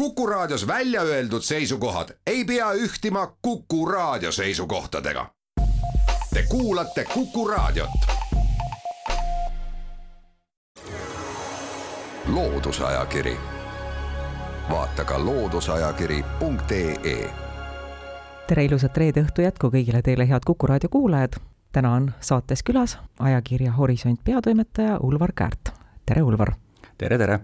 Kuku Raadios välja öeldud seisukohad ei pea ühtima Kuku Raadio seisukohtadega. Te kuulate Kuku Raadiot. loodusajakiri, vaata ka looduseajakiri.ee. tere ilusat reede õhtu jätku kõigile teile, head Kuku Raadio kuulajad. täna on saates külas ajakirja Horisont peatoimetaja Ulvar Käärt. tere, Ulvar! tere, tere!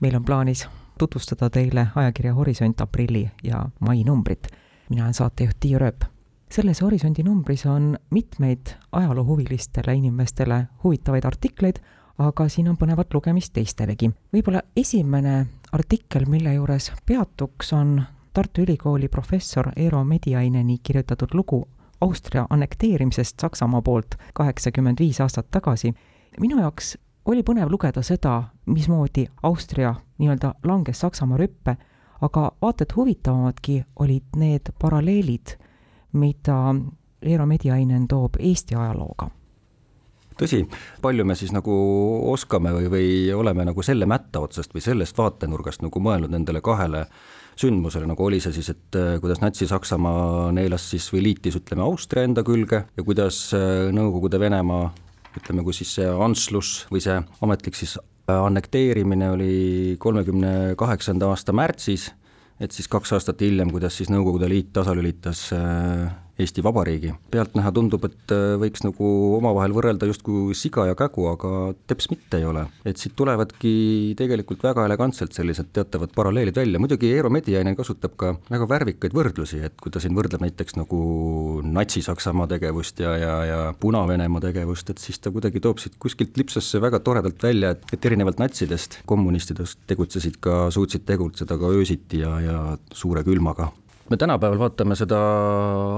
meil on plaanis tutvustada teile ajakirja Horisont aprilli ja mai numbrit. mina olen saatejuht Tiia Rööp. selles Horisondi numbris on mitmeid ajaloohuvilistele inimestele huvitavaid artikleid, aga siin on põnevat lugemist teistelegi. võib-olla esimene artikkel, mille juures peatuks, on Tartu Ülikooli professor Eero Mediaineni kirjutatud lugu Austria annekteerimisest Saksamaa poolt kaheksakümmend viis aastat tagasi. minu jaoks oli põnev lugeda seda, mismoodi Austria nii-öelda langes Saksamaa rüppe, aga vaata et huvitavamadki olid need paralleelid, mida Eero Mediainen toob Eesti ajalooga. Tõsi, palju me siis nagu oskame või, või oleme nagu selle mätta otsast või sellest vaatenurgast nagu mõelnud nendele kahele sündmusele, nagu oli see siis, et äh, kuidas Natsi-Saksamaa neelas siis või liitis, ütleme, Austria enda külge ja kuidas äh, Nõukogude Venemaa ütleme, kui siis see Anslus või see ametlik siis äh, annekteerimine oli kolmekümne kaheksanda aasta märtsis, et siis kaks aastat hiljem, kuidas siis Nõukogude Liit tasalülitas Eesti Vabariigi. pealtnäha tundub, et äh, võiks nagu omavahel võrrelda justkui siga ja kägu, aga teps mitte ei ole. et siit tulevadki tegelikult väga elegantselt sellised teatavad paralleelid välja, muidugi Eero Mediainen kasutab ka väga värvikaid võrdlusi, et kui ta siin võrdleb näiteks nagu Natsi-Saksamaa tegevust ja, ja, ja Puna-Venemaa tegevust, et siis ta kuidagi toob siit kuskilt lipsasse väga toredalt välja, et, et erinevalt natsidest, kommunistidest tegutsesid ka, suutsid tegutseda ka öösiti ja, ja suure külmaga me tänapäeval vaatame seda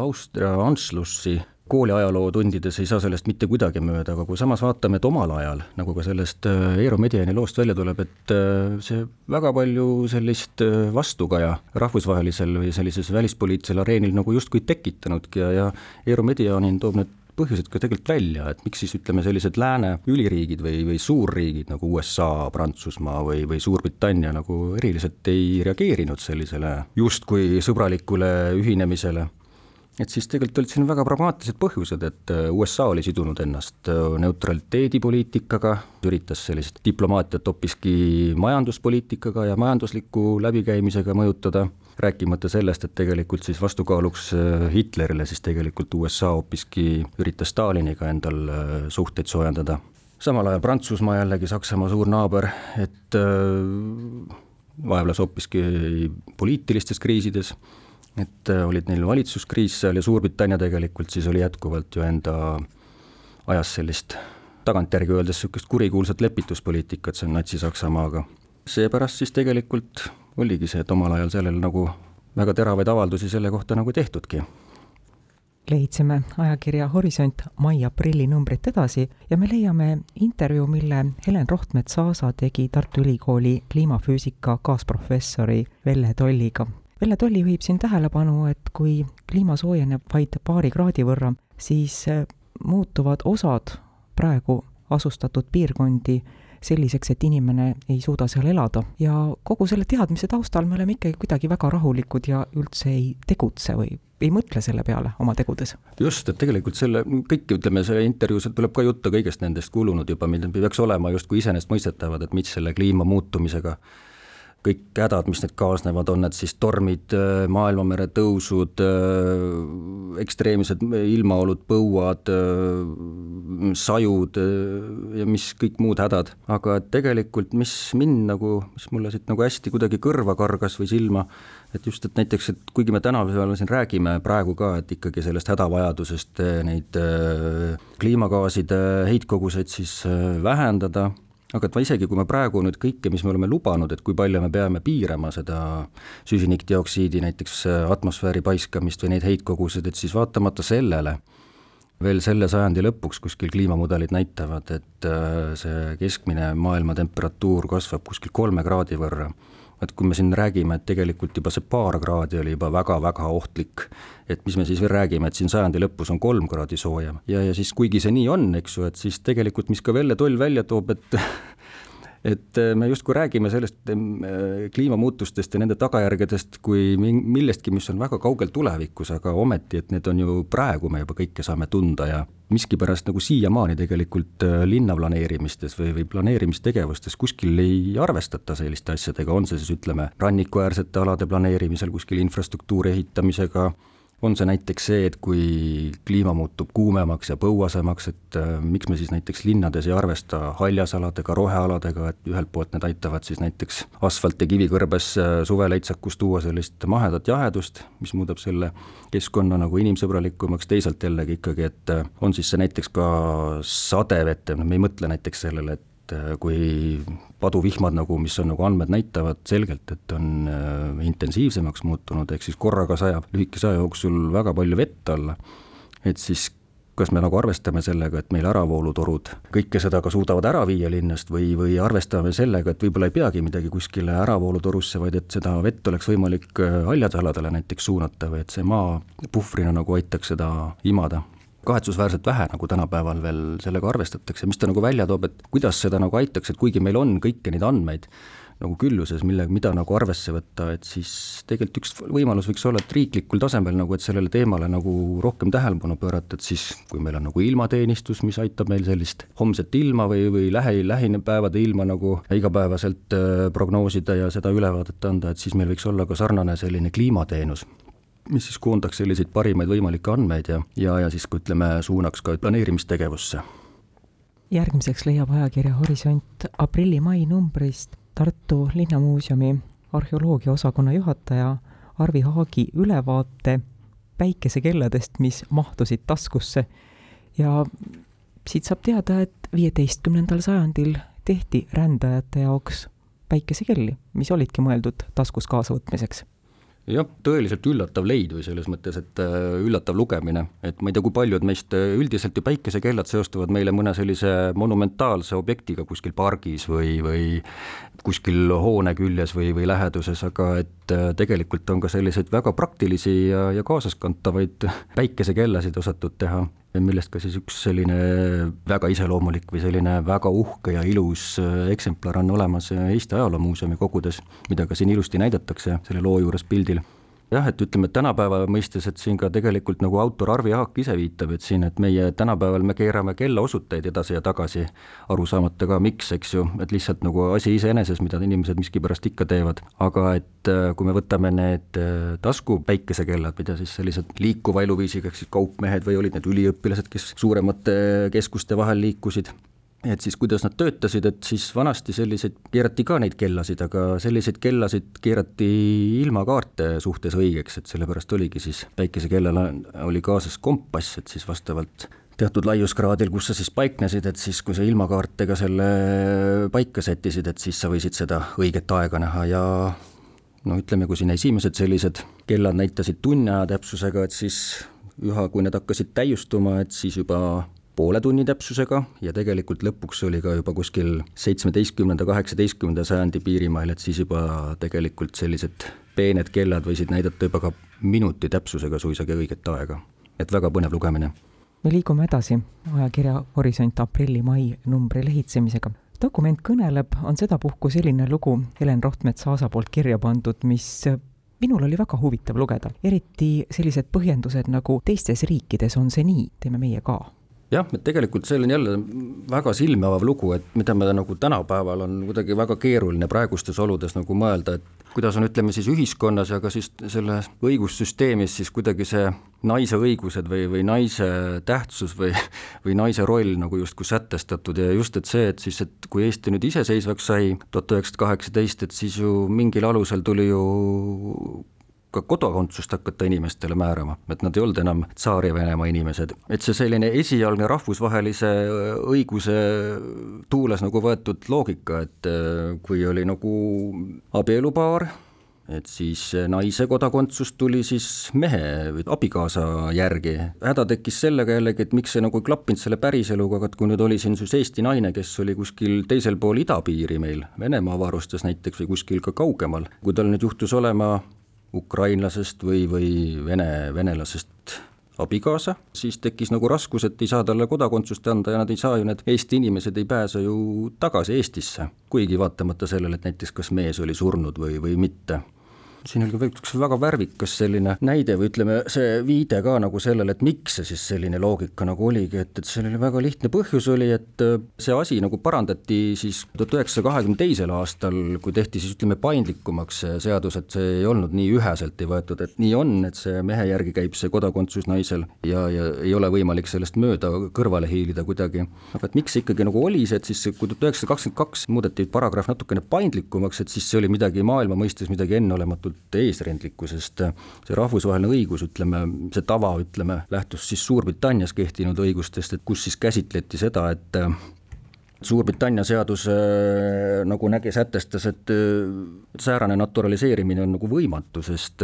Austria Anschlussi kooli ajalootundides ei saa sellest mitte kuidagi mööda, aga kui samas vaatame, et omal ajal, nagu ka sellest äh, Eero Mediani loost välja tuleb, et äh, see väga palju sellist äh, vastukaja rahvusvahelisel või sellises välispoliitilisel areenil nagu justkui tekitanudki ja, ja Eero Medianin toob need põhjused ka tegelikult välja, et miks siis ütleme, sellised lääne üliriigid või, või suurriigid nagu USA, Prantsusmaa või, või Suurbritannia nagu eriliselt ei reageerinud sellisele justkui sõbralikule ühinemisele. Et siis tegelikult olid siin väga pragmaatilised põhjused, et äh, USA oli sidunud ennast äh, neutraliteedipoliitikaga, üritas sellist diplomaatiat hoopiski majanduspoliitikaga ja majandusliku läbikäimisega mõjutada, rääkimata sellest, et tegelikult siis vastukaaluks äh, Hitlerile siis tegelikult USA hoopiski üritas Staliniga endal suhteid soojendada. samal ajal Prantsusmaa jällegi, Saksamaa suur naaber, et vaevles hoopiski poliitilistes kriisides et äh, olid neil valitsuskriis seal ja Suurbritannia tegelikult siis oli jätkuvalt ju enda ajas sellist tagantjärgi öeldes niisugust kurikuulsat lepituspoliitikat seal Natsi-Saksamaaga. seepärast siis tegelikult oligi see, et omal ajal sellel nagu väga teravaid avaldusi selle kohta nagu tehtudki leidsime ajakirja Horisont mai-aprilli numbrit edasi ja me leiame intervjuu, mille Helen Rohtmets-Aasa tegi Tartu Ülikooli kliimafüüsika kaasprofessori Velle Tolliga. Velle Tolli juhib siin tähelepanu, et kui kliima soojeneb vaid paari kraadi võrra, siis muutuvad osad praegu asustatud piirkondi selliseks, et inimene ei suuda seal elada ja kogu selle teadmise taustal me oleme ikkagi kuidagi väga rahulikud ja üldse ei tegutse või ei mõtle selle peale oma tegudes. just, et tegelikult selle, kõik ütleme, selle intervjuus tuleb ka juttu kõigest nendest kulunud juba, mida peaks olema justkui iseenesestmõistetavad, et mis selle kliima muutumisega kõik hädad, mis need kaasnevad, on need siis tormid, äh, maailmamere tõusud, äh, ekstreemsed ilmaolud, põuad, äh, sajud ja mis kõik muud hädad. aga tegelikult, mis mind nagu, mis mulle siit nagu hästi kuidagi kõrva kargas või silma, et just, et näiteks, et kuigi me tänapäeval siin räägime praegu ka, et ikkagi sellest hädavajadusest neid kliimagaaside heitkoguseid siis vähendada aga et ma isegi, kui me praegu nüüd kõike, mis me oleme lubanud, et kui palju me peame piirama seda süsinikdioksiidi näiteks äh, atmosfääri paiskamist või neid heitkoguseid, et siis vaatamata sellele veel selle sajandi lõpuks kuskil kliimamudelid näitavad, et äh, see keskmine maailma temperatuur kasvab kuskil kolme kraadi võrra et kui me siin räägime, et tegelikult juba see paar kraadi oli juba väga-väga ohtlik, et mis me siis veel räägime, et siin sajandi lõpus on kolm kraadi soojem. Ja, ja siis kuigi see nii on, eks ju, et siis tegelikult, mis ka Velle Toll välja toob, et et äh, me justkui räägime sellest äh, kliimamuutustest ja nende tagajärgedest kui millestki, mis on väga kaugel tulevikus, aga ometi, et need on ju praegu, me juba kõike saame tunda ja miskipärast nagu siiamaani tegelikult äh, linna planeerimistes või, või planeerimistegevustes kuskil ei arvestata selliste asjadega, on see siis ütleme, rannikuäärsete alade planeerimisel kuskil infrastruktuuri ehitamisega, on see näiteks see, et kui kliima muutub kuumemaks ja põuasemaks, et äh, miks me siis näiteks linnades ei arvesta haljasaladega, rohealadega, et ühelt poolt need aitavad siis näiteks asfalt- ja kivikõrbes äh, suveleitsakus tuua sellist mahedat jahedust, mis muudab selle keskkonna nagu inimsõbralikumaks, teisalt jällegi ikkagi, et äh, on siis see näiteks ka sadevete, no me ei mõtle näiteks sellele, et kui paduvihmad nagu, mis on nagu andmed näitavad selgelt, et on äh, intensiivsemaks muutunud, ehk siis korraga sajab lühikese aja jooksul väga palju vett alla, et siis kas me nagu arvestame sellega, et meil äravoolutorud kõike seda ka suudavad ära viia linnast või, või arvestame sellega, et võib-olla ei peagi midagi kuskile äravoolutorusse, vaid et seda vett oleks võimalik äh, haljasaladele näiteks suunata või et see maa puhvrina nagu aitaks seda imada kahetsusväärselt vähe nagu tänapäeval veel sellega arvestatakse, mis ta nagu välja toob, et kuidas seda nagu aitaks, et kuigi meil on kõiki neid andmeid nagu külluses, mille, mida nagu arvesse võtta, et siis tegelikult üks võimalus võiks olla, et riiklikul tasemel nagu, et sellele teemale nagu rohkem tähelepanu pöörata, et siis kui meil on nagu ilmateenistus, mis aitab meil sellist homset ilma või, või lähi, lähipäevade ilma nagu igapäevaselt äh, prognoosida ja seda ülevaadet anda, et siis meil võiks olla ka sarnane selline kliimateenus mis siis koondaks selliseid parimaid võimalikke andmeid ja, ja, ja siis ka ütleme, suunaks ka planeerimistegevusse. järgmiseks leiab ajakirja Horisont aprilli-mai numbrist Tartu Linnamuuseumi arheoloogiaosakonna juhataja Arvi Haagi ülevaate päikesekelladest, mis mahtusid taskusse ja siit saab teada, et viieteistkümnendal sajandil tehti rändajate jaoks päikesekelli, mis olidki mõeldud taskus kaasavõtmiseks jah, tõeliselt üllatav leid või selles mõttes, et äh, üllatav lugemine, et ma ei tea, kui paljud meist äh, üldiselt ju päikesekellad seostuvad meile mõne sellise monumentaalse objektiga kuskil pargis või, või kuskil hoone küljes või, või läheduses, aga et äh, tegelikult on ka selliseid väga praktilisi ja, ja kaasaskantavaid päikesekellasid osatud teha millest ka siis üks selline väga iseloomulik või selline väga uhke ja ilus äh, eksemplar on olemas Eesti Ajaloomuuseumi kogudes, mida ka siin ilusti näidatakse selle loo juures pildil jah, et ütleme, et tänapäeva mõistes, et siin ka tegelikult nagu autor Arvi Aak ise viitab, et siin, et meie tänapäeval me keerame kellaosuteid edasi ja tagasi, aru saamata ka, miks, eks ju, et lihtsalt nagu asi iseeneses, mida inimesed miskipärast ikka teevad, aga et äh, kui me võtame need äh, tasku päikesekellad, mida siis sellised liikuva eluviisiga, ehk siis kaupmehed või olid need üliõpilased, kes suuremate keskuste vahel liikusid, et siis kuidas nad töötasid, et siis vanasti selliseid, keerati ka neid kellasid, aga selliseid kellasid keerati ilma kaarte suhtes õigeks, et sellepärast oligi siis päikesekellal oli kaasas kompass, et siis vastavalt teatud laiuskraadil, kus sa siis paiknesid, et siis, kui sa ilmakaartega selle paika sättisid, et siis sa võisid seda õiget aega näha ja no ütleme, kui siin esimesed sellised kellad näitasid tunniaja täpsusega, et siis üha, kui need hakkasid täiustuma, et siis juba poole tunni täpsusega ja tegelikult lõpuks oli ka juba kuskil seitsmeteistkümnenda, kaheksateistkümnenda sajandi piirimail, et siis juba tegelikult sellised peened kellad võisid näidata juba ka minuti täpsusega suisagi õiget aega. et väga põnev lugemine. me liigume edasi ajakirja Horisont aprilli-mai numbri lehitsemisega dokument kõneleb, on sedapuhku selline lugu Helen Rohtmets-Aasa poolt kirja pandud, mis minul oli väga huvitav lugeda, eriti sellised põhjendused nagu teistes riikides on see nii, teeme meie ka jah, tegelikult see on jälle väga silmi avav lugu, et mida me nagu tänapäeval on kuidagi väga keeruline praegustes oludes nagu mõelda, et kuidas on, ütleme siis ühiskonnas ja ka siis selles õigussüsteemis siis kuidagi see naise õigused või, või naise tähtsus või, või naise roll nagu justkui sätestatud ja just, et see, et siis, et kui Eesti nüüd iseseisvaks sai tuhat üheksasada kaheksateist, et siis ju mingil alusel tuli ju ka kodakondsust hakata inimestele määrama, et nad ei olnud enam Tsaari-Venemaa inimesed. et see selline esialgne rahvusvahelise õiguse tuules nagu võetud loogika, et äh, kui oli nagu abielupaar, et siis naise kodakondsus tuli siis mehe abikaasa järgi. häda tekkis sellega jällegi, et miks see nagu ei klappinud selle päriseluga, aga et kui nüüd oli siin siis Eesti naine, kes oli kuskil teisel pool idapiiri meil, Venemaa avarustes näiteks või kuskil ka kaugemal, kui tal nüüd juhtus olema ukrainlasest või, või vene, venelasest abikaasa, siis tekkis nagu raskus, et ei saa talle kodakondsust anda ja nad ei saa ju, need Eesti inimesed ei pääse ju tagasi Eestisse. kuigi vaatamata sellele, et näiteks kas mees oli surnud või, või mitte siin oli ka üks väga värvikas selline näide või ütleme, see viide ka nagu sellele, et miks see siis selline loogika nagu oligi, et, et sellel oli väga lihtne põhjus oli, et äh, see asi nagu parandati siis tuhat üheksasaja kahekümne teisel aastal, kui tehti siis ütleme paindlikumaks see seadus, et see ei olnud nii üheselt ei võetud, et nii on, et see mehe järgi käib see kodakondsus naisel ja, ja ei ole võimalik sellest mööda kõrvale hiilida kuidagi. aga et miks see ikkagi nagu oli see, et siis kui tuhat üheksasada kakskümmend kaks muudeti paragrahv natukene paindlikumaks, et siis see oli midagi maailma mõistes midagi enneolematut ääretult eesrindlikku, sest äh, see rahvusvaheline õigus, ütleme, see tava, ütleme, lähtus siis Suurbritannias kehtinud õigustest, et kus siis käsitleti seda, et äh, Suurbritannia seadus äh, nagu nägi, sätestas, et säärane naturaliseerimine on nagu võimatu, sest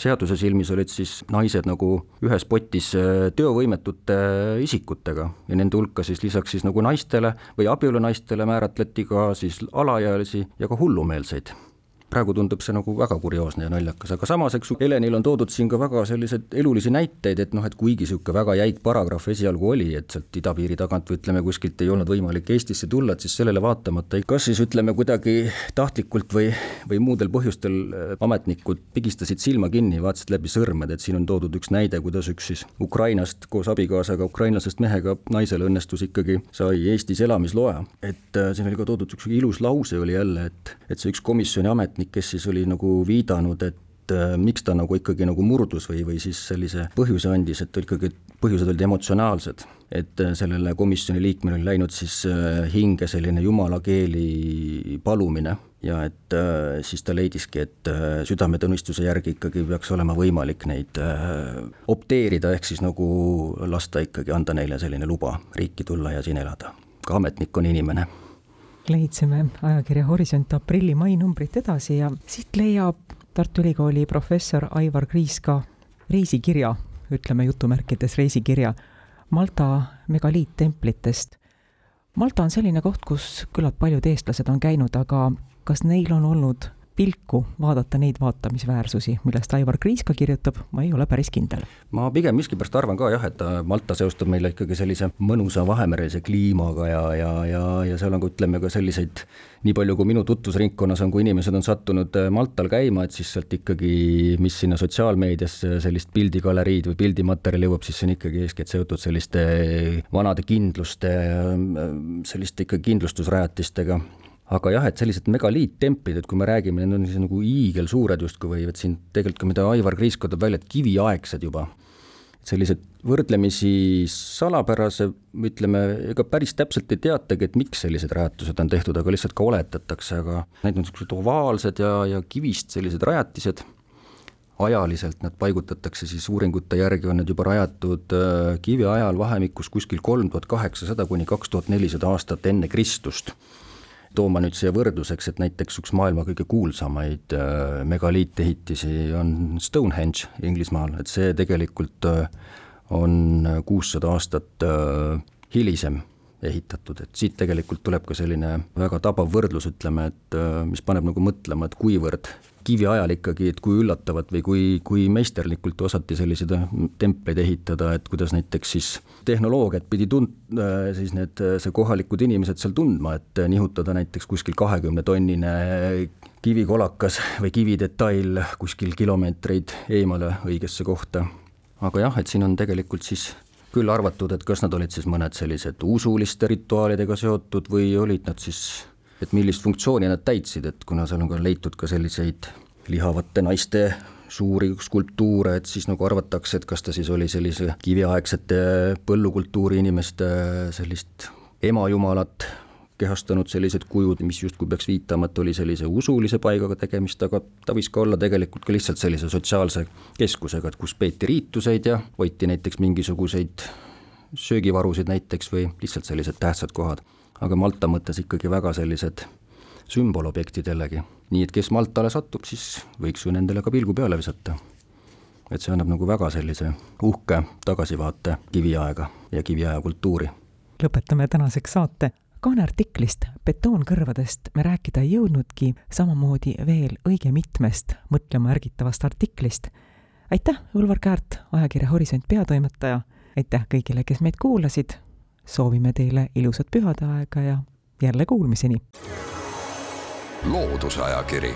seaduse silmis olid siis naised nagu ühes potis teovõimetute isikutega. Ja nende hulka siis lisaks siis nagu naistele või abielunaistele määratleti ka siis alaealisi ja ka hullumeelseid praegu tundub see nagu väga kurioosne ja naljakas, aga samas, eks ju, Helenil on toodud siin ka väga selliseid elulisi näiteid, et noh, et kuigi niisugune väga jäik paragrahv esialgu oli, et sealt idapiiri tagant või ütleme, kuskilt ei olnud võimalik Eestisse tulla, et siis sellele vaatamata kas siis ütleme kuidagi tahtlikult või, või muudel põhjustel äh, ametnikud pigistasid silma kinni, vaatasid läbi sõrmede, et siin on toodud üks näide, kuidas üks siis Ukrainast koos abikaasaga, ukrainlasest mehega naisele õnnestus ikkagi, sai Eestis elamisloa. et äh, siin oli ka toodud üks ilus lause oli jälle, et, et see üks komisjoni ametnik ametnik, kes siis oli nagu viidanud, et äh, miks ta nagu ikkagi nagu murdus või, või siis sellise põhjuse andis, et ikkagi põhjused olid emotsionaalsed. et äh, sellele komisjoni liikmele oli läinud siis äh, hinge selline jumala keeli palumine ja et siis ta leidiski, et südametunnistuse järgi ikkagi peaks olema võimalik neid opteerida, ehk siis nagu lasta ikkagi, anda neile selline luba riiki tulla ja siin elada. ka ametnik on inimene lehitseme ajakirja Horisont aprilli-mai numbrit edasi ja siit leiab Tartu Ülikooli professor Aivar Kriis ka reisikirja, ütleme jutumärkides reisikirja, Malta megaliittemplitest. Malta on selline koht, kus küllalt paljud eestlased on käinud, aga kas neil on olnud pilku vaadata neid vaatamisväärsusi, millest Aivar Kriis ka kirjutab, ma ei ole päris kindel. ma pigem miskipärast arvan ka jah, et Malta seostub meile ikkagi sellise mõnusa Vahemerese kliimaga ja, ja, ja, ja seal on ka ütleme ka selliseid nii palju, kui minu tutvusringkonnas on, kui inimesed on sattunud äh, Maltal käima, et siis sealt ikkagi, mis sinna sotsiaalmeediasse sellist pildigaleriid või pildimaterjali jõuab, siis see on ikkagi eeskätt seotud selliste vanade kindluste, äh, selliste ikka kindlustusrajatistega aga jah, et sellised megaliittemplid, et kui me räägime, need on siis nagu hiigelsuured justkui või et siin tegelikult ka, mida Aivar Kriisko toob välja, et kiviaegsed juba, sellised võrdlemisi salapärase, ütleme, ega päris täpselt ei teatagi, et miks sellised rajatised on tehtud, aga lihtsalt ka oletatakse, aga need on niisugused ovaalsed ja, ja kivist sellised rajatised, ajaliselt nad paigutatakse siis uuringute järgi, on need juba rajatud äh, kiviajal vahemikus kuskil kolm tuhat kaheksasada kuni kaks tuhat nelisada aastat enne Kristust tooma nüüd siia võrdluseks, et näiteks üks maailma kõige kuulsamaid äh, megaliitehitisi on Stonehenge Inglismaal, et see tegelikult äh, on kuussada aastat äh, hilisem ehitatud, et siit tegelikult tuleb ka selline väga tabav võrdlus, ütleme, et mis paneb nagu mõtlema, et kuivõrd kiviajal ikkagi, et kui üllatavalt või kui, kui meisterlikult osati selliseid äh, templeid ehitada, et kuidas näiteks siis tehnoloogiat pidi tund-, äh, siis need, äh, see kohalikud inimesed seal tundma, et nihutada näiteks kuskil kahekümne tonnine kivikolakas või kividetail kuskil kilomeetreid eemale õigesse kohta. aga jah, et siin on tegelikult siis küll arvatud, et kas nad olid siis mõned sellised usuliste rituaalidega seotud või olid nad siis et millist funktsiooni nad täitsid, et kuna seal on ka leitud ka selliseid lihavate naiste suuri skulptuure, et siis nagu arvatakse, et kas ta siis oli sellise kiviaegsete põllukultuuri inimeste sellist emajumalat kehastanud sellised kujud, mis justkui peaks viitama, et oli sellise usulise paigaga tegemist, aga ta võis ka olla tegelikult ka lihtsalt sellise sotsiaalse keskusega, et kus peeti riituseid ja hoiti näiteks mingisuguseid söögivarusid näiteks või lihtsalt sellised tähtsad kohad aga Malta mõttes ikkagi väga sellised sümbolobjektid jällegi. nii et kes Maltale satub, siis võiks ju nendele ka pilgu peale visata. et see annab nagu väga sellise uhke tagasivaate kiviaega ja kiviaja kultuuri. lõpetame tänaseks saate kaaneartiklist Betoonkõrvadest me rääkida ei jõudnudki, samamoodi veel õige mitmest mõtlema ärgitavast artiklist. aitäh, Ulvar Käärt, ajakirja Horisont peatoimetaja, aitäh kõigile, kes meid kuulasid, soovime teile ilusat pühade aega ja jälle kuulmiseni! loodusajakiri,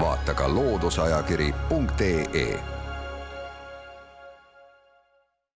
vaata ka looduseajakiri.ee